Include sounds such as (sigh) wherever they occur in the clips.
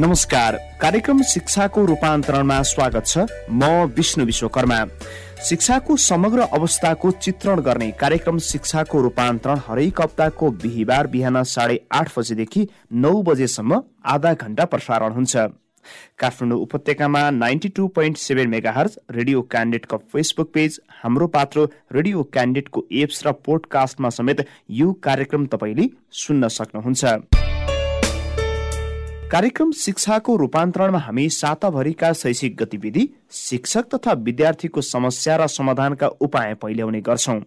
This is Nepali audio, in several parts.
नमस्कार। कार्यक्रम शिक्षाको रूपान्तरणमा स्वागत छ। म विष्णु विश्वकर्मा। शिक्षाको समग्र अवस्थाको चित्रण गर्ने कार्यक्रम शिक्षाको रूपान्तरण हरेक हप्ताको बिहिबार बिहान साढे आठ बजेदेखि नौ बजेसम्म आधा घण्टा प्रसारण हुन्छ। काठमाडौँ उपत्यकामा ninety two point seven megahertz radio क्यान्डिडेटको Facebook page Hamro Patro radio क्यान्डिडेटको apps र पोडकास्टमा समेत यो कार्यक्रम तपाईँले सुन्न सक्नुहुन्छ। कार्यक्रम शिक्षाको रूपान्तरणमा हामी साताभरिका शैक्षिक गतिविधि शिक्षक तथा विद्यार्थीको समस्या र समाधानका उपाय पहिल्याउने गर्छौँ।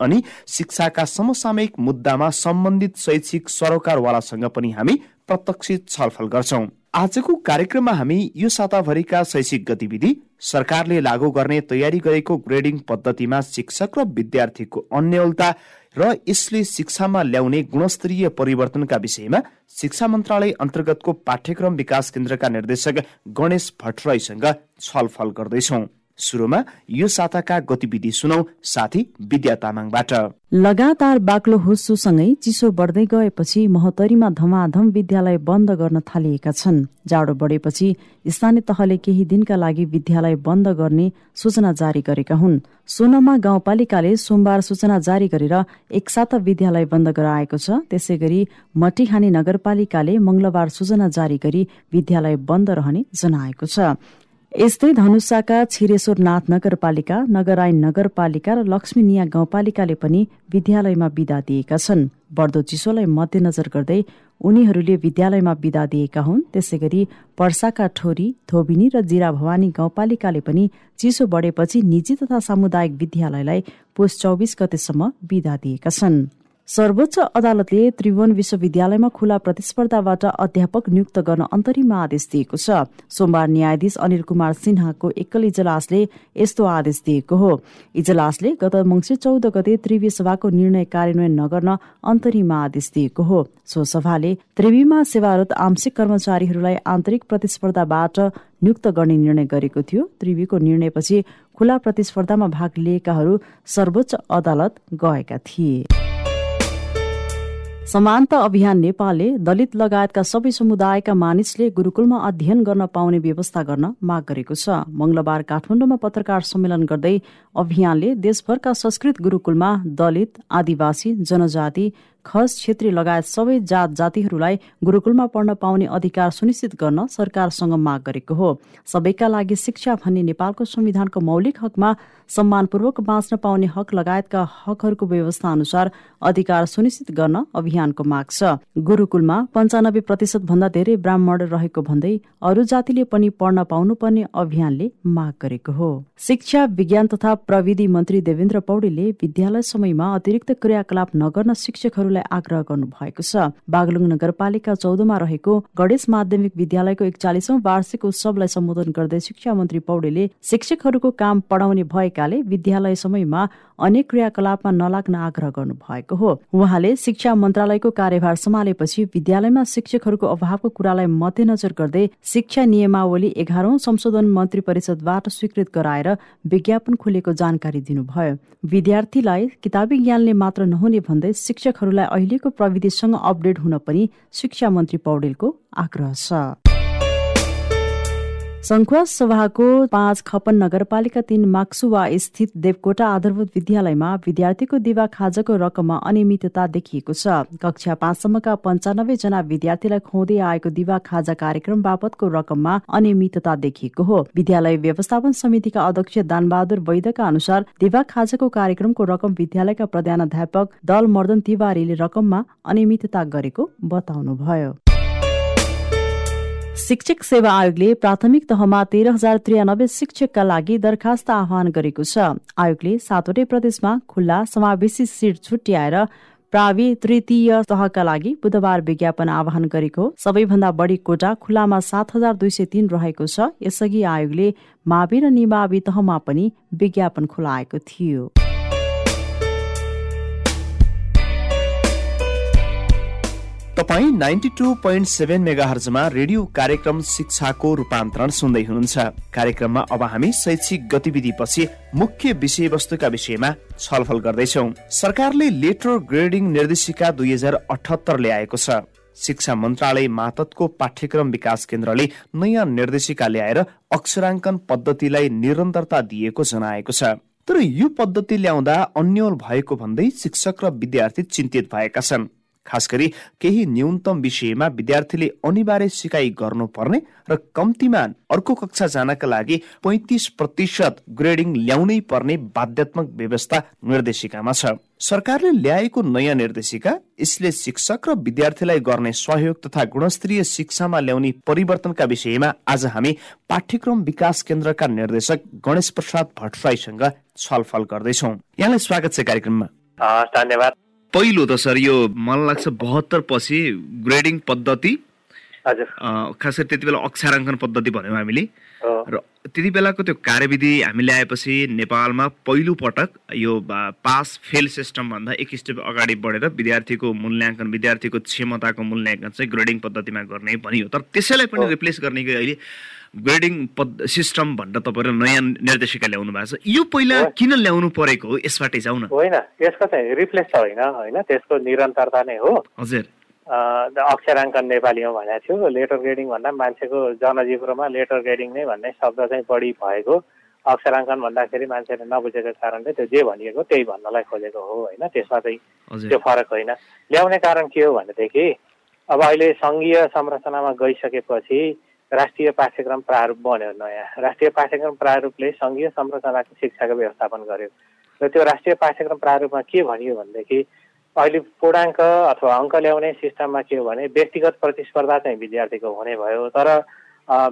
अनि शिक्षाका समसामयिक मुद्दामा सम्बन्धित शैक्षिक सरोकारवालासँग पनि हामी प्रत्यक्ष छलफल गर्छौँ। आजको कार्यक्रममा हामी यो साताभरिका शैक्षिक गतिविधि सरकारले लागू गर्ने तयारी गरेको ग्रेडिङ पद्धतिमा शिक्षक र विद्यार्थीको अन्यलता र यसले शिक्षामा ल्याउने गुणस्तरीय परिवर्तनका विषयमा शिक्षा मन्त्रालय अन्तर्गतको पाठ्यक्रम विकास केन्द्रका निर्देशक गणेश भट्टराईसँग छलफल गर्दैछौँ। सुरुमा यो साताका गतिविधि सुनौ साथी विद्या तामाङबाट। लगातार बाक्लो हुस्सुसँगै चिसो बढ्दै गएपछि महोत्तरीमा धमाधम विद्यालय बन्द गर्न थालिएका छन्। जाडो बढेपछि स्थानीय तहले केही दिनका लागि विद्यालय बन्द गर्ने सूचना जारी गरेका हुन्। सोनमा गाउँपालिकाले सोमबार सूचना जारी गरेर एकसाथ विद्यालय बन्द गराएको छ। त्यसै गरी मटिहानी नगरपालिकाले मंगलबार सूचना जारी गरी विद्यालय बन्द रहने जनाएको छ। यस्तै धनुषाका छिरेश्वरनाथ नगरपालिका नगरायन नगरपालिका र लक्ष्मी निया गाउँपालिकाले पनि विद्यालयमा विदा दिएका छन्। बढ्दो चिसोलाई मध्यनजर गर्दै उनीहरूले विद्यालयमा विदा दिएका हुन्। त्यसै गरी पर्साका ठोरी धोबिनी र जिरा भवानी गाउँपालिकाले पनि चिसो बढेपछि निजी तथा सामुदायिक विद्यालयलाई पुस चौबिस गतेसम्म विदा दिएका छन्। सर्वोच्च अदालतले त्रिभुवन विश्वविद्यालयमा खुला प्रतिस्पर्धाबाट अध्यापक नियुक्त गर्न अन्तरिम आदेश दिएको छ। सोमबार न्यायाधीश अनिल कुमार सिन्हाको एकल इजलासले यस्तो आदेश दिएको हो। इजलासले गत मङ्सिर चौध गते त्रिवी सभाको निर्णय कार्यान्वयन नगर्न अन्तरिम आदेश दिएको हो। सो सभाले त्रिवीमा सेवारत आंशिक कर्मचारीहरूलाई आन्तरिक प्रतिस्पर्धाबाट नियुक्त गर्ने निर्णय गरेको थियो। त्रिवीको निर्णयपछि खुला प्रतिस्पर्धामा भाग लिएकाहरू सर्वोच्च अदालत गएका थिए। समानता अभियान नेपालले दलित लगायतका सबै समुदायका मानिसले गुरूकुलमा अध्ययन गर्न पाउने व्यवस्था गर्न माग गरेको छ। मंगलबार काठमाडौँमा पत्रकार सम्मेलन गर्दै अभियानले देशभरका संस्कृत गुरूकुलमा दलित आदिवासी जनजाति खस क्षेत्री लगायत सबै जात जातिहरूलाई गुरूकुलमा पढ्न पाउने अधिकार सुनिश्चित गर्न सरकारसँग माग गरेको हो। सबैका लागि शिक्षा भन्ने नेपालको संविधानको मौलिक हकमा सम्मानपूर्वक बाँच्न पाउने हक लगायतका हकहरूको व्यवस्था अनुसार अधिकार सुनिश्चित गर्न अभियानको माग छ। गुरूकुलमा पञ्चानब्बे प्रतिशत भन्दा धेरै ब्राह्मण रहेको भन्दै अरू जातिले पनि पढ्न पाउनुपर्ने अभियानले माग गरेको हो। शिक्षा विज्ञान तथा प्रविधि मन्त्री देवेन्द्र पौडेलले विद्यालय समयमा अतिरिक्त क्रियाकलाप नगर्न शिक्षकहरू शिक्षकहरूलाई आग्रह गर्नु भएको छ। बागलुङ नगरपालिका चौधमा रहेको गणेश माध्यमिक विद्यालयको एकचालिसौं वार्षिक उत्सवलाई सम्बोधन गर्दै शिक्षा मन्त्री पौडेलले शिक्षकहरूको काम पढाउने भएकाले विद्यालय समयमा अनेक क्रियाकलापमा नलाग्न आग्रह गर्नु भएको हो। उहाँले शिक्षा मन्त्रालयको कार्यभार सम्हालेपछि विद्यालयमा शिक्षकहरूको अभावको कुरालाई मध्यनजर गर्दै शिक्षा नियमावली एघारौं संशोधन मन्त्री परिषदबाट स्वीकृत गराएर विज्ञापन खुलेको जानकारी दिनुभयो। विद्यार्थीलाई किताबी ज्ञानले मात्र नहुने भन्दै शिक्षकहरूलाई अहिलेको प्रविधिसँग अपडेट हुन पनि शिक्षा मन्त्री पौडेलको आग्रह छ। सङ्खुवा सभाको पाँच खपन नगरपालिका तीन माक्सुवा स्थित देवकोटा आधारभूत विद्यालयमा विद्यार्थीको दिवा खाजाको रकममा अनियमितता देखिएको छ। कक्षा पाँचसम्मका पञ्चानब्बे जना विद्यार्थीलाई खुवाउँदै आएको दिवा खाजा कार्यक्रम बापतको रकममा अनियमितता देखिएको हो। विद्यालय व्यवस्थापन समितिका अध्यक्ष दानबहादुर वैदका अनुसार दिवा खाजाको कार्यक्रमको रकम विद्यालयका प्रधानाध्यापक दल मर्दन तिवारीले रकममा अनियमितता गरेको बताउनुभयो। शिक्षक सेवा आयोगले प्राथमिक तहमा तेह्र हजार त्रियानब्बे शिक्षकका लागि दरखास्त आह्वान गरेको छ। आयोगले सातवटै प्रदेशमा खुल्ला समावेशी सिट छुट्याएर प्रावि तृतीय तहका लागि बुधबार विज्ञापन आह्वान गरेको। सबैभन्दा बढी कोटा खुल्लामा सात हजार दुई सय तीन रहेको छ। यसअघि आयोगले मावि र निमावि तहमा पनि विज्ञापन खुलाएको थियो। तपाईँ नाइन्टी टू पोइन्ट सेभेन मेगा हर्जमा रेडियो कार्यक्रम शिक्षाको रूपान्तरण सुन्दै हुनुहुन्छ। कार्यक्रममा अब हामी शैक्षिक गतिविधि पछि मुख्य विषयवस्तुका विषयमा छलफल गर्दैछौ। सरकारले लेटर ग्रेडिङ निर्देशिका दुई हजार अठहत्तर ल्याएको छ। शिक्षा मन्त्रालय माततको पाठ्यक्रम विकास केन्द्रले नयाँ निर्देशिका ल्याएर अक्षराङ्कन पद्धतिलाई निरन्तरता दिएको जनाएको छ। तर यो पद्धति ल्याउँदा अन्यल भएको भन्दै शिक्षक र विद्यार्थी चिन्तित भएका छन्। खास गरी केही न्यूनतम विषयमा विद्यार्थीले अनिवार्य सिकाइ गर्नुपर्ने र कम्तीमा अर्को कक्षा जानका लागि पैतिस प्रतिशत ग्रेडिङ ल्याउनै पर्ने बाध्यात्मक व्यवस्था निर्देशिकामा छ। सरकारले ल्याएको नयाँ निर्देशिका यसले शिक्षक र विद्यार्थीलाई गर्ने सहयोग तथा गुणस्तरीय शिक्षामा ल्याउने परिवर्तनका विषयमा आज हामी पाठ्यक्रम विकास केन्द्रका निर्देशक गणेश प्रसाद भट्टराईसँग छलफल गर्दैछौ। यहाँलाई स्वागत छ कार्यक्रममा। धन्यवाद। पहिलो त सर यो मलाई लाग्छ बहत्तर पछि ग्रेडिङ पद्धति हजुर। खास गरी त्यति बेला अक्षराङ्कन पद्धति भन्यौँ हामीले। र त्यति बेलाको त्यो कार्यविधि हामी ल्याएपछि नेपालमा पहिलो पटक यो पास फेल सिस्टम भन्दा एक स्टेप अगाडि बढेर विद्यार्थीको मूल्याङ्कन विद्यार्थीको क्षमताको मूल्याङ्कन चाहिँ ग्रेडिङ पद्धतिमा गर्ने भनियो तर त्यसैलाई पनि रिप्लेस गर्ने कि अहिले ग्रेडिङ पद सिस्टम भनेर तपाईँहरू नयाँ निर्देशिका ल्याउनु भएको छ। यो पहिला किन ल्याउनु परेको? हो यसबाटै जाउँ न। होइन यसको चाहिँ रिप्लेस त होइन होइन त्यसको निरन्तरता नै हो। हजुर। अक्षराङ्कन नेपालीमा भनेको थियो लेटर ग्रेडिङ भन्दा मान्छेको जनजीवनमा लेटर ग्रेडिङ नै भन्ने शब्द चाहिँ बढी भएको। अक्षराङ्कन भन्दाखेरि मान्छेले नबुझेको कारणले त्यो जे भनिएको त्यही भन्नलाई खोजेको हो होइन त्यसमा चाहिँ त्यो फरक होइन। ल्याउने कारण के हो भनेदेखि अब अहिले सङ्घीय संरचनामा गइसकेपछि राष्ट्रिय पाठ्यक्रम प्रारूप बन्यो नयाँ। राष्ट्रिय पाठ्यक्रम प्रारूपले सङ्घीय संरचनाको शिक्षाको व्यवस्थापन गर्यो। र त्यो राष्ट्रिय पाठ्यक्रम प्रारूपमा के भनियो भनेदेखि अहिले पूर्णाङ्क अथवा अङ्क ल्याउने सिस्टममा के हो भने व्यक्तिगत प्रतिस्पर्धा चाहिँ विद्यार्थीको हुने भयो। तर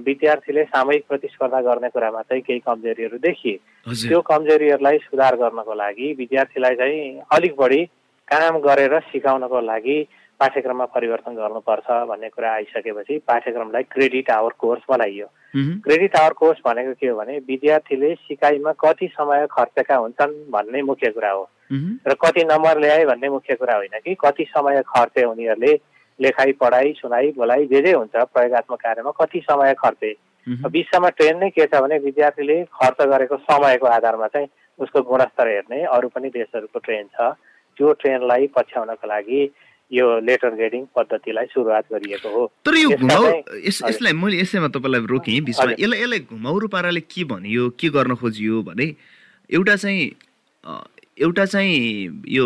विद्यार्थीले सामूहिक प्रतिस्पर्धा गर्ने कुरामा चाहिँ केही कमजोरीहरू देखिए। त्यो कमजोरीहरूलाई सुधार गर्नको लागि विद्यार्थीलाई चाहिँ अलिक बढी काम गरेर सिकाउनको लागि पाठ्यक्रममा परिवर्तन गर्नुपर्छ भन्ने कुरा आइसकेपछि पाठ्यक्रमलाई क्रेडिट आवर कोर्स बनाइयो। क्रेडिट आवर कोर्स भनेको के हो भने विद्यार्थीले सिकाइमा कति समय खर्चेका हुन्छन् भन्ने मुख्य कुरा हो। र कति नम्बर ल्याए भन्ने मुख्य कुरा होइन कि कति समय खर्चे उनीहरूले लेखाइ पढाइ सुनाइ बोलाइ जे जे हुन्छ प्रयोगत्मक कार्यमा कति समय खर्चे। विश्वमा ट्रेन नै के छ भने विद्यार्थीले खर्च गरेको समयको आधारमा चाहिँ उसको गुणस्तर हेर्ने अरू पनि देशहरूको ट्रेन छ। त्यो ट्रेनलाई पछ्याउनको लागि यो लेटर ग्रेडिङ पद्धतिलाई सुरुवात गरिएको हो। तर यो घुमाउ यसलाई मैले यसैमा तपाईँलाई रोकेँ बिचमा। यसलाई यसलाई घुमाउरो पाराले के भनियो के गर्न खोजियो भने एउटा चाहिँ एउटा चाहिँ यो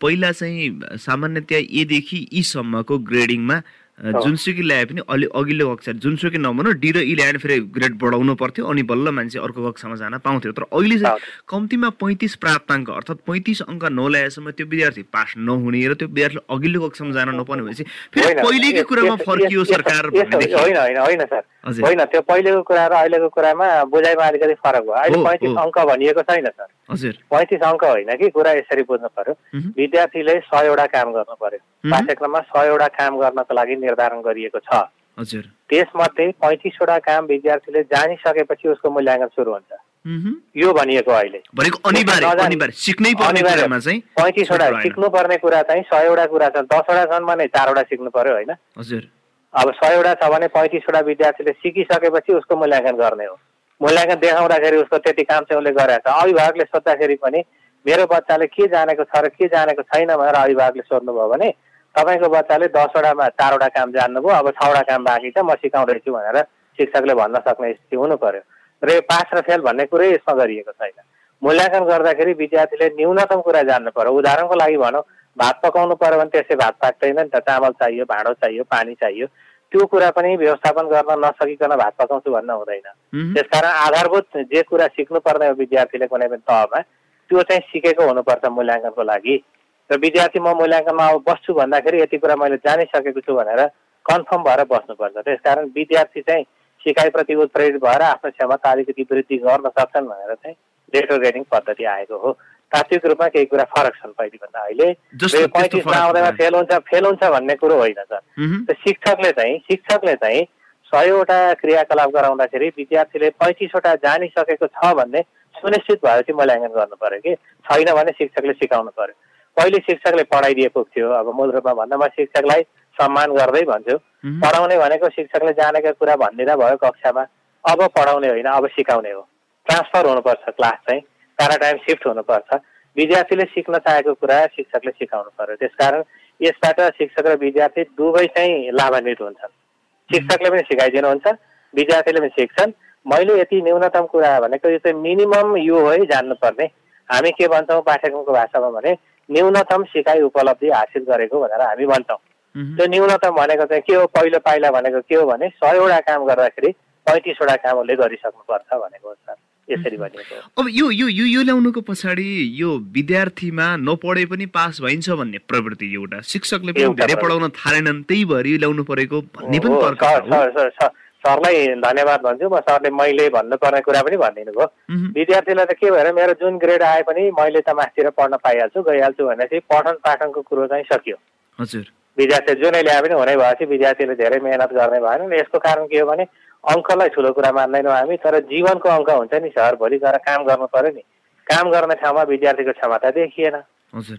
पहिला चाहिँ सामान्यतया एदेखि ईसम्मको ग्रेडिङमा जुनसुकै ल्याए पनि अलि अघिल्लो कक्षा जुनसुकै नभनौँ डी र ई ल्याएर फेरि ग्रेड बढाउनु पर्थ्यो अनि बल्ल मान्छे अर्को कक्षामा जान पाउँथ्यो। तर अहिले चाहिँ कम्तीमा पैँतिस प्राप्ताङ्क अर्थात् पैँतिस अङ्क नल्याएसम्म त्यो विद्यार्थी पास नहुने र त्यो विद्यार्थी अघिल्लो कक्षामा जान नपाउने भनेपछि फेरि पहिलेकै कुरामा फर्कियो सरकार होइन होइन होइन सर। होइन त्यो पहिलेको कुरा र अहिलेको कुरामा बुझाइमा अलिकति फरक भयो। अहिले पैँतिस अङ्क भनिएको छैन सर। पैँतिस अङ्क होइन कि? कुरा यसरी बुझ्नु पर्यो। विद्यार्थीले सयवटा काम गर्नु पर्यो। पाठ्यक्रममा सयवटा काम गर्नको लागि निर्धारण गरिएको छ। हजुर। त्यसमध्ये पैँतिसवटा काम विद्यार्थीले जानिसकेपछि उसको मूल्याङ्कन सुरु हुन्छ। यो भनिएको अहिले। पैँतिसवटा सिक्नुपर्ने कुरा चाहिँ सयवटा कुरा छ दसवटा छन् भने चारवटा सिक्नु पर्यो होइन। अब सयवटा छ भने पैँतिसवटा विद्यार्थीले सिकिसकेपछि उसको मूल्याङ्कन गर्ने हो। मूल्याङ्कन देखाउँदाखेरि उसको त्यति काम चाहिँ उसले गरेको छ। अभिभावकले सोद्धाखेरि पनि मेरो बच्चाले के जानेको छ र के जानेको छैन भनेर अभिभावकले सोध्नुभयो भने तपाईँको बच्चाले दसवटामा चारवटा काम जान्नुभयो अब छवटा काम बाँकी छ म सिकाउँदैछु भनेर शिक्षकले भन्न सक्ने स्थिति हुनु पर्यो र यो पास र फेल भन्ने कुरै यसमा गरिएको छैन। मूल्याङ्कन गर्दाखेरि विद्यार्थीले न्यूनतम कुरा जान्नु पर्यो उदाहरणको लागि भनौँ भात पकाउनु पर्यो भने त्यसै भात पाक्दैन नि त चामल चाहियो भाँडो चाहियो पानी चाहियो। त्यो कुरा पनि व्यवस्थापन गर्न नसकिकन भात पकाउँछु भन्न हुँदैन। त्यसकारण आधारभूत जे कुरा सिक्नु पर्ने हो विद्यार्थीले कुनै पनि तहमा त्यो चाहिँ सिकेको हुनुपर्छ मूल्याङ्कनको लागि। र विद्यार्थी म मूल्याङ्कनमा अब बस्छु भन्दाखेरि यति कुरा मैले जानिसकेको छु भनेर कन्फर्म भएर बस्नुपर्छ। त्यसकारण विद्यार्थी चाहिँ सिकाइप्रति उत्प्रेरित भएर आफ्नो क्षमता अलिकति वृद्धि गर्न सक्छन् भनेर चाहिँ लेटर ग्रेडिङ पद्धति आएको हो। तात्विक रूपमा केही कुरा फरक छन् पहिलेभन्दा अहिले। पैँतिसमा आउँदैमा फेल हुन्छ फेल हुन्छ भन्ने कुरो होइन सर। शिक्षकले चाहिँ शिक्षकले चाहिँ सयवटा क्रियाकलाप गराउँदाखेरि विद्यार्थीले पैँतिसवटा जानिसकेको छ भन्ने सुनिश्चित भएपछि मूल्याङ्कन गर्नु पर्यो कि। छैन भने शिक्षकले सिकाउनु पर्यो। पहिले शिक्षकले पढाइदिएको थियो अब मूल रूपमा भन्दा म शिक्षकलाई सम्मान गर्दै भन्छु। पढाउने भनेको शिक्षकले जानेका कुरा भनिदिँदा भयो कक्षामा। अब पढाउने होइन अब सिकाउने हो। ट्रान्सफर हुनुपर्छ क्लास चाहिँ। प्याराडाइम सिफ्ट हुनुपर्छ। विद्यार्थीले सिक्न चाहेको कुरा शिक्षकले सिकाउनु पर्यो। त्यसकारण यसबाट शिक्षक र विद्यार्थी दुवै चाहिँ लाभान्वित हुन्छन्। शिक्षकले पनि सिकाइदिनुहुन्छ विद्यार्थीले पनि सिक्छन्। मैले यति न्यूनतम कुरा भनेको यो चाहिँ मिनिमम यो है जान्नुपर्ने। हामी के भन्छौँ पाठ्यक्रमको भाषामा भने न्यूनतम सिकाइ उपलब्धि हासिल गरेको भनेर हामी भन्छौँ। त्यो न्यूनतम भनेको चाहिँ के हो? पहिलो पाइला भनेको के हो भने सयवटा काम गर्दाखेरि पैँतिसवटा काम उसले गरिसक्नुपर्छ भनेको हो सर यसरी भनिएको अब यो यो यो ल्याउनुको पछाडि यो विद्यार्थीमा नपढे पनि पास भइन्छ भन्ने प्रवृत्ति एउटा। शिक्षकले पनि धेरै पढाउन थालेनन् त्यही भएर यो ल्याउनु परेको भन्ने पनि तर्क सरलाई धन्यवाद भन्छु। म सरले मैले भन्नुपर्ने कुरा पनि भनिदिनु भयो। विद्यार्थीलाई त के भएर मेरो जुन ग्रेड आए पनि मैले त मासतिर पढ्न पाइहाल्छु गइहाल्छु भनेपछि पठन पाठनको कुरो चाहिँ सकियो। हजुर। विद्यार्थी जुनै ल्याए पनि हुने भएपछि विद्यार्थीले धेरै मेहनत गर्ने भएन। यसको कारण के हो भने अङ्कलाई ठुलो कुरा मान्दैनौँ हामी तर जीवनको अङ्क हुन्छ नि सर। भोलि गएर काम गर्नु पर्यो नि। काम गर्ने ठाउँमा विद्यार्थीको क्षमता देखिएन।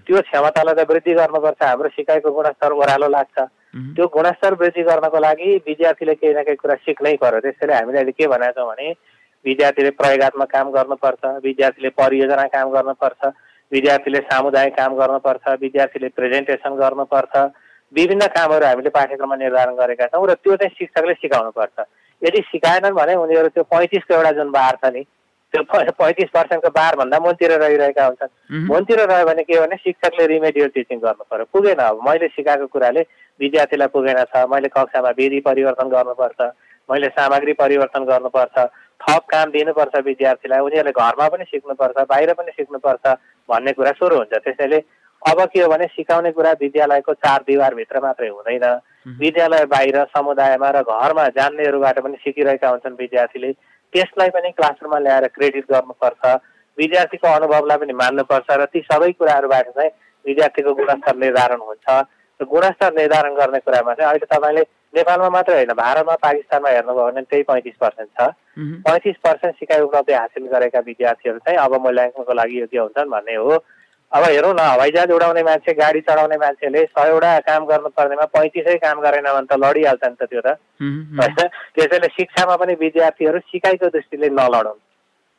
त्यो क्षमतालाई त वृद्धि गर्नुपर्छ। हाम्रो सिकाइको गुणस्तर ओह्रालो लाग्छ। त्यो गुणस्तर वृद्धि गर्नको लागि विद्यार्थीले केही न केही कुरा सिक्नै पर्यो। त्यसैले हामीले अहिले के भनेका छौँ भने विद्यार्थीले प्रयोगत्मक काम गर्नुपर्छ विद्यार्थीले परियोजना काम गर्नुपर्छ विद्यार्थीले सामुदायिक काम गर्नुपर्छ विद्यार्थीले प्रेजेन्टेसन गर्नुपर्छ। विभिन्न कामहरू हामीले पाठ्यक्रममा निर्धारण गरेका छौँ र त्यो चाहिँ शिक्षकले सिकाउनुपर्छ। यदि सिकाएनन् भने उनीहरू त्यो पैँतिसको एउटा जुन बार छ नि त्यो पैँतिस पर्सेन्टको बारभन्दा मुनतिर रहिरहेका हुन्छन्। मुनतिर रह्यो भने के भने शिक्षकले रिमेडियल टिचिङ गर्नु पर्यो। पुगेन अब मैले सिकाएको कुराले विद्यार्थीलाई पुगेन छ मैले कक्षामा विधि परिवर्तन गर्नुपर्छ मैले सामग्री परिवर्तन गर्नुपर्छ थप काम दिनुपर्छ विद्यार्थीलाई उनीहरूले घरमा पनि सिक्नुपर्छ बाहिर पनि सिक्नुपर्छ भन्ने कुरा सुरु हुन्छ। त्यसैले अब के हो भने सिकाउने कुरा विद्यालयको चार दिवारभित्र मात्रै हुँदैन। विद्यालय बाहिर समुदायमा र घरमा जान्नेहरूबाट पनि सिकिरहेका हुन्छन् विद्यार्थीले। त्यसलाई पनि क्लासरुममा ल्याएर क्रेडिट गर्नुपर्छ। विद्यार्थीको अनुभवलाई पनि मान्नुपर्छ र ती सबै कुराहरूबाट चाहिँ विद्यार्थीको गुणस्तर निर्धारण हुन्छ। र गुणस्तर निर्धारण गर्ने कुरामा चाहिँ अहिले तपाईँले नेपालमा मात्रै होइन भारतमा पाकिस्तानमा हेर्नुभयो भने त्यही पैँतिस पर्सेन्ट छ। पैँतिस पर्सेन्ट सिकाइ उपलब्धि हासिल गरेका विद्यार्थीहरू चाहिँ अब मूल्याङ्कनको लागि योग्य हुन्छन् भन्ने हो। अब हेरौँ न हवाईजहाज उडाउने मान्छे गाडी चढाउने मान्छेले सयवटा काम गर्नुपर्नेमा पैँतिसै काम गरेन भने त लडिहाल्छ नि त त्यो त। होइन (laughs) त्यसैले शिक्षामा पनि विद्यार्थीहरू सिकाइको दृष्टिले नलडौँ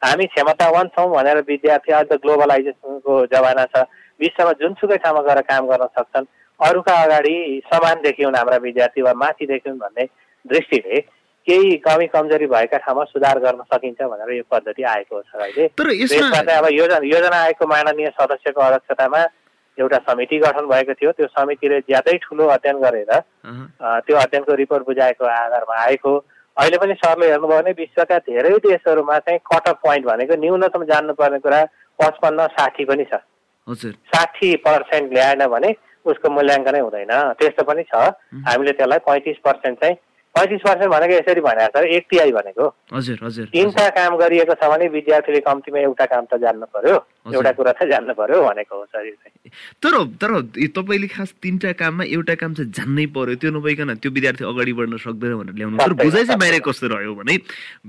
हामी क्षमतावान छौँ भनेर विद्यार्थी त ग्लोबलाइजेसनको जमाना छ। विश्वमा जुनसुकै ठाउँमा गएर काम गर्न सक्छन्। अरूका अगाडि समान देखिउन् हाम्रा विद्यार्थी वा माथि देखिउन् भन्ने दृष्टिले केही कमी कमजोरी भएका ठाउँमा सुधार गर्न सकिन्छ भनेर यो पद्धति आएको छ अहिले। चाहिँ अब योजना योजना आएको माननीय सदस्यको अध्यक्षतामा एउटा समिति गठन भएको थियो। त्यो समितिले ज्यादै ठुलो अध्ययन गरेर त्यो अध्ययनको रिपोर्ट बुझाएको आधारमा आएको। अहिले पनि सरले हेर्नुभयो भने विश्वका धेरै देशहरूमा चाहिँ कट अफ पोइन्ट भनेको न्यूनतम जान्नुपर्ने कुरा पचपन्न साठी पनि छ। साठी पर्सेन्ट ल्याएन भने उसको मूल्याङ्कनै हुँदैन। त्यस्तो पनि छ। हामीले त्यसलाई पैँतिस पर्सेन्ट चाहिँ पैँतिस पर्सेन्ट भनेको यसरी भने सर एक तिहाई भनेको हजुर हजुर तिनवटा काम गरिएको छ भने विद्यार्थीले कम्तीमा एउटा काम त जान्नु पर्यो एउटा कुरा त जान्नु पर्यो भनेको हो सर तर तर तपाईँले खास तिनवटा काममा एउटा काम चाहिँ जान्नै पर्यो त्यो नभइकन त्यो विद्यार्थी अगाडि बढ्न सक्दैन भनेर ल्याउनु तर बुझाइ चाहिँ बाहिर कस्तो रह्यो भने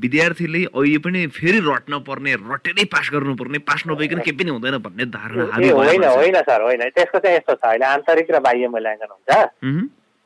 विद्यार्थीले अहिले पनि फेरि रट्न पर्ने रटेरै पास गर्नुपर्ने पास नभइकन केही पनि हुँदैन भन्ने धारणा होइन होइन सर होइन। त्यसको चाहिँ यस्तो छ अहिले आन्तरिक र बाह्य मूल्याङ्कन हुन्छ।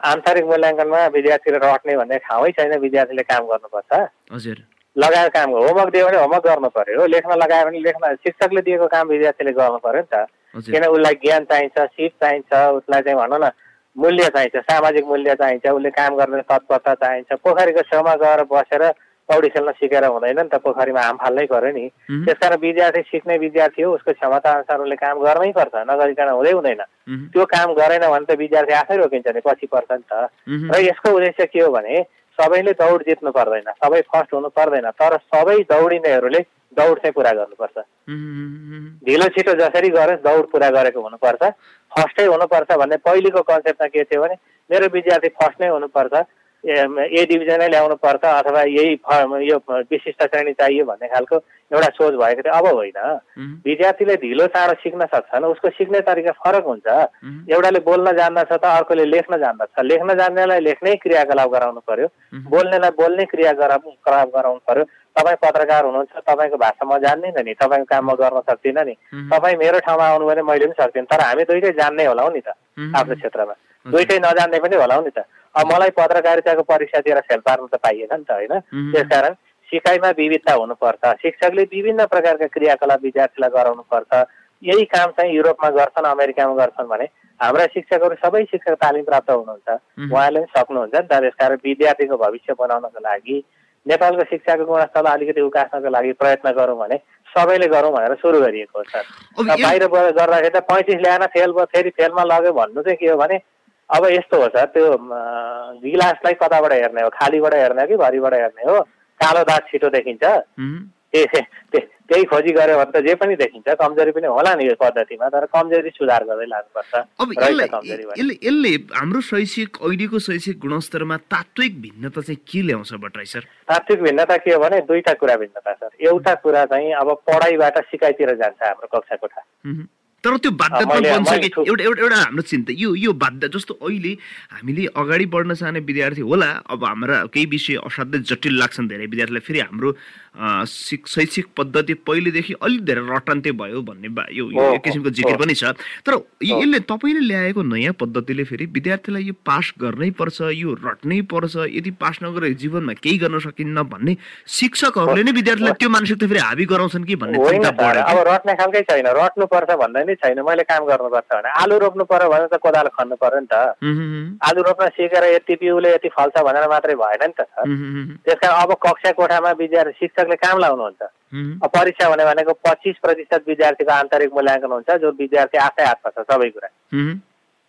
आन्तरिक मूल्याङ्कनमा विद्यार्थीले रट्ने भन्ने ठाउँै छैन विद्यार्थीले काम गर्नुपर्छ। हजुर। लगाएको काम होमवर्क दियो भने होमवर्क गर्नु पर्यो लेख्न लगायो भने लेख्न शिक्षकले दिएको काम विद्यार्थीले गर्नु पर्यो नि त। किन उसलाई ज्ञान चाहिन्छ सिप चाहिन्छ उसलाई चाहिँ भनौँ न मूल्य चाहिन्छ सामाजिक मूल्य चाहिन्छ उसले काम गर्ने तत्परता चाहिन्छ पोखरीको छेउमा गएर बसेर पौडी खेल्न सिकेर हुँदैन नि त पोखरीमा हाम फाल्नै पर्यो नि। त्यसकारण विद्यार्थी सिक्ने विद्यार्थी हो उसको क्षमता अनुसार उसले काम गर्नै पर्छ नगरिकन हुँदै हुँदैन। त्यो काम गरेन भने त विद्यार्थी आफै रोकिन्छ नि पछि पर्छ नि त। र यसको उद्देश्य के हो भने सबैले दौड जित्नु पर्दैन सबै फर्स्ट हुनु पर्दैन तर सबै दौडिनेहरूले दौड चाहिँ पुरा गर्नुपर्छ। ढिलो छिटो जसरी गरोस् दौड पुरा गरेको हुनुपर्छ। फर्स्टै हुनुपर्छ भन्ने पहिलेको कन्सेप्टमा के थियो भने मेरो विद्यार्थी फर्स्ट नै हुनुपर्छ। ए डिभिजनै ल्याउनु पर्छ अथवा यही यो विशिष्ट श्रेणी चाहियो भन्ने खालको एउटा सोच भएको थियो। अब होइन। विद्यार्थीले ढिलो चाँडो सिक्न सक्छन् उसको सिक्ने तरिका फरक हुन्छ। एउटाले बोल्न जान्दछ त अर्कोले लेख्न जान्दछ। लेख्न जान्नेलाई लेख्नै क्रियाकलाप गराउनु पर्यो। बोल्नेलाई बोल्ने क्रियाकलाप गराउनु पर्यो। तपाईँ पत्रकार हुनुहुन्छ तपाईँको भाषा म जान्दिनँ नि। तपाईँको काम म गर्न सक्दिनँ नि। तपाईँ मेरो ठाउँमा आउनु भने मैले पनि सक्दिनँ। तर हामी दुइटै जान्ने होला नि त। आफ्नो क्षेत्रमा। दुइटै नजान्ने पनि होला नि त। मलाई पत्रकारिताको परीक्षा दिएर फेल पार्नु त पाइएन नि त होइन? त्यसकारण सिकाइमा विविधता हुनुपर्छ शिक्षकले विभिन्न प्रकारका क्रियाकलाप विद्यार्थीलाई गराउनुपर्छ यही काम चाहिँ युरोपमा गर्छन् अमेरिकामा गर्छन् भने हाम्रा शिक्षकहरू सबै शिक्षक तालिम प्राप्त हुनुहुन्छ। उहाँले पनि सक्नुहुन्छ नि त त्यसकारण विद्यार्थीको भविष्य बनाउनको लागि नेपालको शिक्षाको गुणस्तरलाई अलिकति उकास्नको लागि प्रयत्न गरौँ भने सबैले गरौँ भनेर सुरु गरिएको हो सर। बाहिर गर्दाखेरि त पैँतिस ल्याएन फेल भयो फेरि फेलमा लग्यो भन्नु चाहिँ के हो भने अब यस्तो हो सर त्यो गिलासलाई कताबाट हेर्ने हो? खालीबाट हेर्ने हो कि भरिबाट हेर्ने हो? कालो दाग छिटो देखिन्छ। त्यही खोजी गऱ्यो भने त जे पनि देखिन्छ। कमजोरी पनि होला नि यो पद्धतिमा तर कमजोरी सुधार गर्दै लानुपर्छ। यसले यसले हाम्रो शैक्षिक अहिलेको शैक्षिक गुणस्तरमा तात्विक भिन्नता चाहिँ के ल्याउँछ भट्टराई सर? तात्विक भिन्नता के हो भने दुईटा कुरा भिन्नता सर एउटा कुरा चाहिँ अब पढाइबाट सिकाइतिर जान्छ हाम्रो कक्षा कोठा तर त्यो बाध्यता बन्छ कि एउटा एउटा एउटा हाम्रो चिन्ता। यो यो बाध्य जस्तो अहिले हामीले अगाडि बढ्न चाहने विद्यार्थी होला। अब हाम्रा केही विषय असाध्यै जटिल लाग्छन् धेरै विद्यार्थीलाई। फेरि हाम्रो शैक्षिक पद्धति पहिलेदेखि अलिक धेरै रटान्ते भयो भन्ने यो एक किसिमको जिकिर पनि छ। तर यसले तपाईँले ल्याएको नयाँ पद्धतिले फेरि विद्यार्थीलाई यो पास गर्नै पर्छ यो रट्नै पर्छ यदि पास नगरे जीवनमा केही गर्न सकिन्न भन्ने शिक्षकहरूले नै विद्यार्थीलाई त्यो मानसिकता फेरि हाबी गराउँछन् कि भन्ने अब रट्ने खालकै छैन। मैले काम गर्नुपर्छ भने। आलु रोप्नु पर्यो भने त कोदालो खन्नु पर्यो नि त। आलु रोप्न सिकेर यति बिउले यति फल्छ भनेर मात्रै भएन नि त सर। त्यस कारण अब कक्षा कोठामा विद्यार्थी शिक्षक शिक्षकले काम लाउनुहुन्छ। परीक्षा हुने भनेको पच्चिस प्रतिशत विद्यार्थीको आन्तरिक मूल्याङ्कन हुन्छ जो विद्यार्थी आफै हातमा छ सबै कुरा।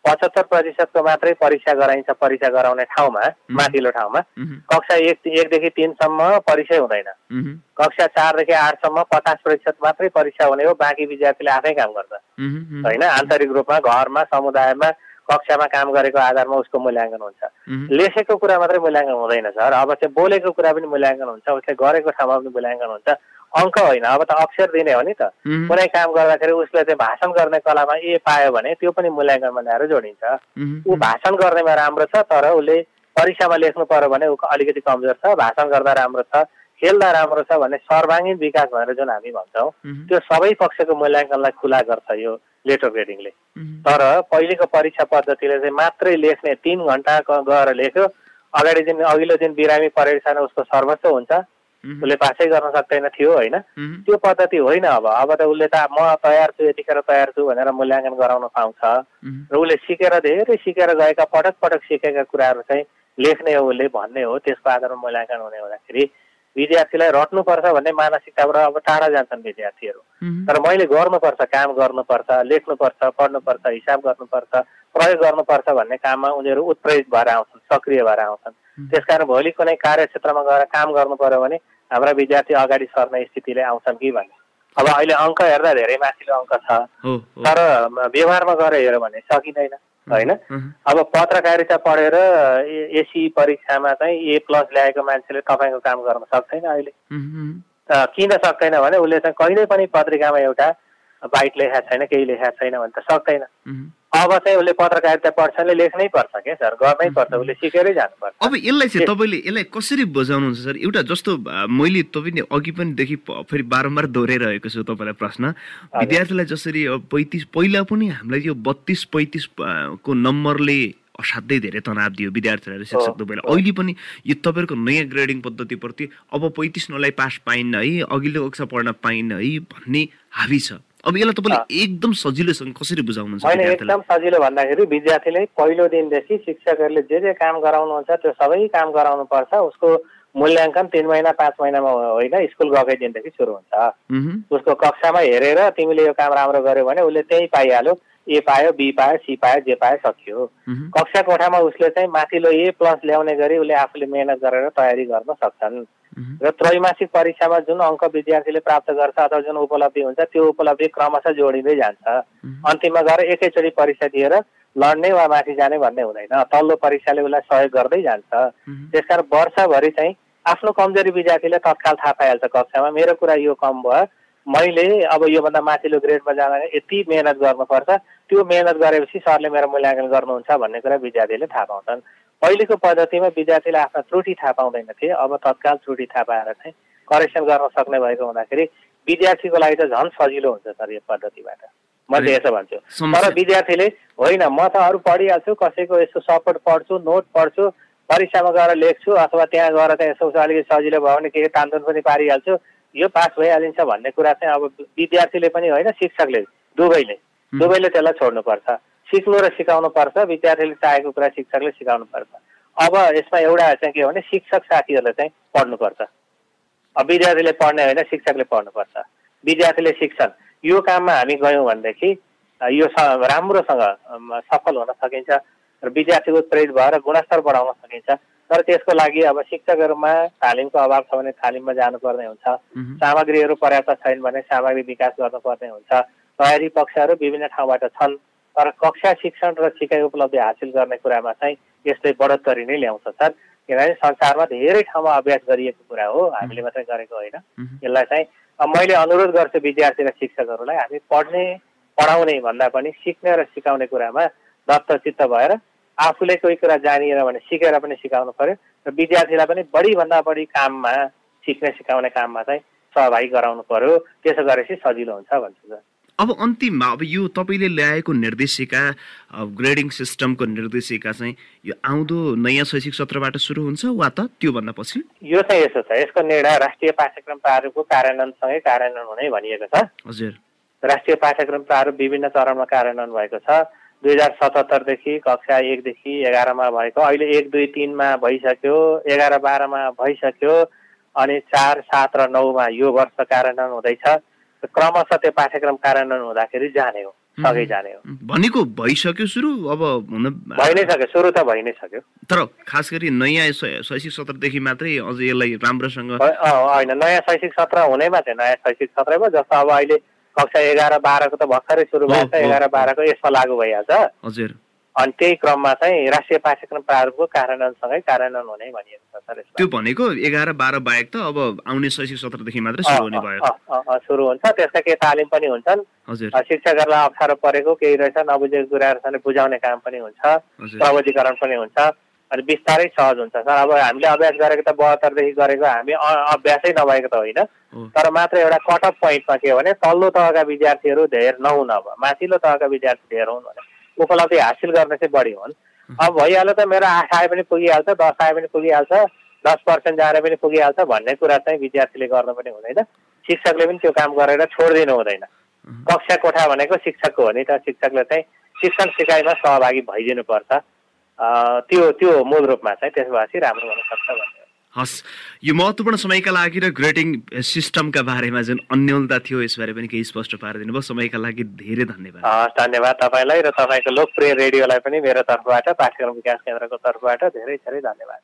पचहत्तर प्रतिशतको मात्रै परीक्षा गराइन्छ परीक्षा गराउने ठाउँमा माथिल्लो ठाउँमा। कक्षा एक एकदेखि तिनसम्म परीक्षै हुँदैन। कक्षा चारदेखि आठसम्म पचास प्रतिशत मात्रै परीक्षा हुने हो बाँकी विद्यार्थीले आफै काम गर्छ। होइन? आन्तरिक रूपमा घरमा समुदायमा कक्षामा काम गरेको आधारमा उसको मूल्याङ्कन हुन्छ। लेखेको कुरा मात्रै मूल्याङ्कन हुँदैन सर। अब चाहिँ बोलेको कुरा पनि मूल्याङ्कन हुन्छ उसले गरेको ठाउँमा पनि मूल्याङ्कन हुन्छ। अङ्क होइन अब त अक्षर दिने हो नि त। कुनै काम गर्दाखेरि उसले चाहिँ भाषण गर्ने कलामा ए पायो भने त्यो पनि मूल्याङ्कनमा ल्याएर जोडिन्छ। ऊ भाषण गर्नेमा राम्रो छ तर उसले परीक्षामा लेख्नु पर्यो भने ऊ अलिकति कमजोर छ भाषण गर्दा राम्रो छ खेल्दा राम्रो छ भने सर्वाङ्गीन विकास भनेर जुन हामी भन्छौँ त्यो सबै पक्षको मूल्याङ्कनलाई खुला गर्छ यो लेटर ग्रेडिङले। तर पहिलेको परीक्षा पद्धतिले चाहिँ मात्रै लेख्ने तिन घन्टा गएर लेख्यो। अगाडि दिन अघिल्लो दिन बिरामी परीक्षा उसको सर्वस्व हुन्छ। उसले पासै गर्न सक्दैन थियो होइन? त्यो पद्धति होइन अब। अब त उसले त म तयार छु यतिखेर तयार छु भनेर मूल्याङ्कन गराउन पाउँछ। र उसले सिकेर धेरै सिकेर गएका पटक पटक सिकेका कुराहरू चाहिँ लेख्ने हो उसले भन्ने हो। त्यसको आधारमा मूल्याङ्कन हुने हुँदाखेरि विद्यार्थीलाई रट्नुपर्छ भन्ने मानसिकताबाट अब टाढा जान्छन् विद्यार्थीहरू। तर मैले गर्नुपर्छ काम गर्नुपर्छ लेख्नुपर्छ पढ्नुपर्छ हिसाब गर्नुपर्छ प्रयोग गर्नुपर्छ भन्ने काममा उनीहरू उत्प्रेरित भएर आउँछन् सक्रिय भएर आउँछन्। त्यसकारण भोलि कुनै कार्यक्षेत्रमा गएर काम गर्नु पर्यो भने हाम्रा विद्यार्थी अगाडि सर्ने स्थितिले आउँछन् कि भन्ने अब अहिले अङ्क हेर्दा धेरै माथिल्लो अङ्क छ तर व्यवहारमा गएर हेऱ्यो भने सकिँदैन होइन अब पत्रकारिता पढेर एसी परीक्षामा चाहिँ ए प्लस ल्याएको मान्छेले तपाईँको काम गर्न सक्दैन अहिले किन सक्दैन भने उसले चाहिँ कहिल्यै पनि पत्रिकामा एउटा बाइट लेखाएको छैन केही लेखाएको छैन भने त सक्दैन। अब चाहिँ उसले पत्रकारिता पढ्छले लेख्नै पर्छ क्या सर? गर्नै पर्छ उसले सिकेरै जानुपर्छ। अब यसलाई चाहिँ तपाईँले यसलाई कसरी बुझाउनुहुन्छ सर? एउटा जस्तो मैले तपाईँले अघि पनि देखि फेरि बारम्बार दोहोऱ्याइरहेको छु तपाईँलाई प्रश्न। विद्यार्थीलाई जसरी पैँतिस पहिला पनि हामीलाई यो बत्तिस पैँतिस को नम्बरले असाध्यै धेरै तनाव दियो विद्यार्थीलाई शिक्षक तपाईँलाई। अहिले पनि यो तपाईँहरूको नयाँ ग्रेडिङ पद्धतिप्रति अब पैँतिस नलाई पास पाइन्न है अघिल्लो कक्षा पढ्न पाइन्न है भन्ने हावी छ। अब यसलाई तपाईँले एकदम सजिलोसँग कसरी बुझाउनुहुन्छ होइन एकदम सजिलो भन्दाखेरि विद्यार्थीले पहिलो दिनदेखि शिक्षकहरूले जे जे काम गराउनुहुन्छ त्यो सबै काम गराउनु पर्छ उसको मूल्याङ्कन तिन महिना पाँच महिनामा होइन स्कुल गएकै दिनदेखि सुरु हुन्छ। उसको कक्षामा हेरेर तिमीले यो काम राम्रो गर्यो भने उसले त्यही पाइहाल्यो। ए पायो बी पायो सी पायो जे पायो सकियो। कक्षा कोठामा उसले चाहिँ माथिल्लो ए प्लस ल्याउने गरी उसले आफूले मेहनत गरेर तयारी गर्न सक्छन्। र त्रैमासिक परीक्षामा जुन अङ्क विद्यार्थीले प्राप्त गर्छ अथवा जुन उपलब्धि हुन्छ त्यो उपलब्धि क्रमशः जोडिँदै जान्छ। अन्तिममा गएर एकैचोटि परीक्षा दिएर लड्ने वा माथि जाने भन्ने हुँदैन। तल्लो परीक्षाले उसलाई सहयोग गर्दै जान्छ। त्यसकारण वर्षभरि चाहिँ आफ्नो कमजोरी विद्यार्थीले तत्काल थाहा पाइहाल्छ कक्षामा मेरो कुरा यो कम भयो मैले अब योभन्दा माथिल्लो ग्रेडमा जाँदा यति मेहनत गर्नुपर्छ। त्यो मेहनत गरेपछि सरले मेरो मूल्याङ्कन गर्नुहुन्छ भन्ने कुरा विद्यार्थीले थाहा पाउँछन्। पहिलेको पद्धतिमा विद्यार्थीले आफ्ना त्रुटि थाहा पाउँदैनथे अब तत्काल त्रुटि थाहा पाएर चाहिँ करेक्सन गर्न सक्ने भएको हुँदाखेरि विद्यार्थीको लागि त झन् सजिलो हुन्छ सर यो पद्धतिबाट। म चाहिँ यसो भन्छु। तर विद्यार्थीले होइन म त अरू पढिहाल्छु कसैको यसो सपोर्ट पढ्छु नोट पढ्छु परीक्षामा गएर लेख्छु अथवा त्यहाँ गएर चाहिँ यसो अलिकति सजिलो भयो भने केही तानतुन पनि पारिहाल्छु। यो पास भइहालिन्छ भन्ने कुरा चाहिँ अब विद्यार्थीले पनि होइन शिक्षकले दुवैले दुवैले त्यसलाई छोड्नुपर्छ। सिक्नु र सिकाउनु पर्छ विद्यार्थीले चाहेको कुरा शिक्षकले सिकाउनु पर्छ। अब यसमा एउटा चाहिँ के हो भने शिक्षक साथीहरूले चाहिँ पढ्नुपर्छ। अब विद्यार्थीले पढ्ने होइन शिक्षकले पढ्नुपर्छ। विद्यार्थीले शिक्षण यो काममा हामी गयौँ भनेदेखि यो राम्रोसँग सफल हुन सकिन्छ र विद्यार्थीको उत्प्रेरित भएर गुणस्तर बढाउन सकिन्छ। तर त्यसको लागि अब शिक्षकहरूमा तालिमको अभाव छ भने तालिममा जानुपर्ने हुन्छ। सामग्रीहरू पर्याप्त छैन भने सामग्री विकास गर्नुपर्ने हुन्छ। तयारी पक्षहरू विभिन्न ठाउँबाट छन् तर कक्षा शिक्षण र सिकाइ उपलब्धि हासिल गर्ने कुरामा चाहिँ यसले बढोत्तरी नै ल्याउँछ सर। किनभने संसारमा धेरै ठाउँमा अभ्यास गरिएको कुरा हो हामीले मात्रै गरेको होइन। यसलाई चाहिँ मैले अनुरोध गर्छु विद्यार्थी र शिक्षकहरूलाई हामी पढ्ने पढाउने भन्दा पनि सिक्ने र सिकाउने कुरामा दत्तचित्त भएर आफूले कोही कुरा जानिएन भने सिकेर पनि सिकाउनु पर्यो र विद्यार्थीलाई पनि बढीभन्दा बढी काममा सिक्ने सिकाउने काममा चाहिँ सहभागी गराउनु पर्यो। त्यसो गरेपछि सजिलो हुन्छ भन्छु सर। अब अन्तिममा अब यो तपाईँले ल्याएको निर्देशिका ग्रेडिङ सिस्टमको निर्देशिका चाहिँ यो आउँदो नयाँ शैक्षिक सत्रबाट सुरु हुन्छ वा त त्योभन्दा पछि? यो चाहिँ यसो छ यसको निर्णय राष्ट्रिय पाठ्यक्रम प्रारूपको कार्यान्वयनसँगै कार्यान्वयन हुने भनिएको छ। हजुर। राष्ट्रिय पाठ्यक्रम प्रारूप विभिन्न चरणमा कार्यान्वयन भएको छ। दुई हजार सतहत्तरदेखि कक्षा एकदेखि एघारमा भएको। अहिले एक दुई तिनमा भइसक्यो एघार बाह्रमा भइसक्यो अनि चार सात र नौमा यो वर्ष कार्यान्वयन हुँदैछ। क्रमशः त्यो पाठ्यक्रम कार्यान्वयन हुँदाखेरि जाने हो सँगै जाने हो। भनेको भइसक्यो सुरु? अब हुन भइ नै सक्यो सुरु त भइ नै सक्यो। तर खास गरी नयाँ शैक्षिक सत्रदेखि मात्रै अझ यसलाई राम्रोसँग होइन नयाँ शैक्षिक सत्र हुनैमा थियो नयाँ शैक्षिक सत्रमा जस्तो अब अहिले कक्षा एघार बाह्रको त भर्खरै सुरु भएको छ एघार बाह्रको यसमा लागू भइहाल्छ। हजुर। अनि त्यही क्रममा चाहिँ राष्ट्रिय पाठ्यक्रम प्रारूपको कार्यान्वयनसँगै कार्यान्वयन हुने भनिएको छ सर त्यो भनेको एघार बाह्र बाहेक त अब आउने शैक्षिक सत्रदेखि मात्रै सुरु हुने भयो सुरु हुन्छ। त्यसका केही तालिम पनि हुन्छन्। शिक्षकहरूलाई अप्ठ्यारो परेको केही रहेछ नबुझेको कुराहरू बुझाउने काम पनि हुन्छ। प्रविधिकरण पनि हुन्छ। अनि बिस्तारै सहज हुन्छ। सर अब हामीले अभ्यास गरेको त बहत्तरदेखि गरेको हामी अभ्यासै नभएको त होइन। तर मात्र एउटा कटअप पोइन्टमा के हो भने तल्लो तहका विद्यार्थीहरू धेर नहुन अब माथिल्लो तहका विद्यार्थी धेर हुन् भने उपलब्धि हासिल गर्ने चाहिँ बढी हुन्। अब भइहाल्यो त मेरो आठ आए पनि पुगिहाल्छ दस आए पनि पुगिहाल्छ दस पर्सेन्ट जाएर पनि पुगिहाल्छ भन्ने कुरा चाहिँ विद्यार्थीले गर्नु पनि हुँदैन। शिक्षकले पनि त्यो काम गरेर छोडिदिनु हुँदैन। कक्षा कोठा भनेको शिक्षकको हो नि त। शिक्षकले चाहिँ शिक्षण सिकाइमा सहभागी भइदिनुपर्छ। त्यो त्यो मूल रूपमा चाहिँ त्यसो भएपछि राम्रो हुनसक्छ भन्ने हस् यो महत्त्वपूर्ण समयका लागि र ग्रेडिङ सिस्टमका बारेमा जुन अन्यलता थियो यसबारे पनि केही स्पष्ट पारिदिनु भयो। समयका लागि धेरै धन्यवाद। हस् धन्यवाद तपाईँलाई र तपाईँको लोकप्रिय रेडियोलाई पनि मेरो तर्फबाट पाठ्यक्रम विकास केन्द्रको तर्फबाट धेरै धेरै धन्यवाद।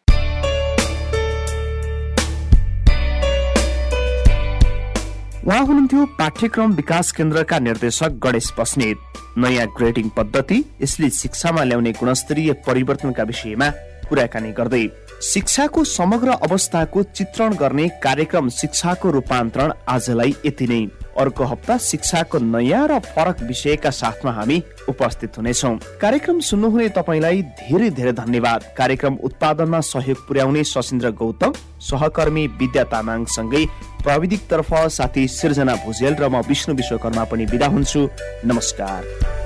उहाँ हुनुहुन्थ्यो पाठ्यक्रम विकास केन्द्रका निर्देशक गणेश बस्नेत। नयाँ ग्रेडिङ पद्धति यसले शिक्षामा ल्याउने गुणस्तरीय परिवर्तनका विषयमा कुराकानी गर्दै शिक्षाको समग्र अवस्थाको चित्रण गर्ने कार्यक्रम शिक्षाको रूपान्तरण आजलाई यति नै। अर्को हप्ता शिक्षाको नयाँ र फरक विषयका साथमा हामी उपस्थित हुनेछौ। कार्यक्रम सुन्नुहुने तपाईँलाई धेरै धेरै धन्यवाद। कार्यक्रम उत्पादनमा सहयोग पुर्याउने सशिन्द्र गौतम सहकर्मी विद्या तामाङसँगै प्रविधिक तर्फ साथी सिर्जना भुजेल र म विष्णु विश्वकर्मा पनि विदा हुन्छु। नमस्कार।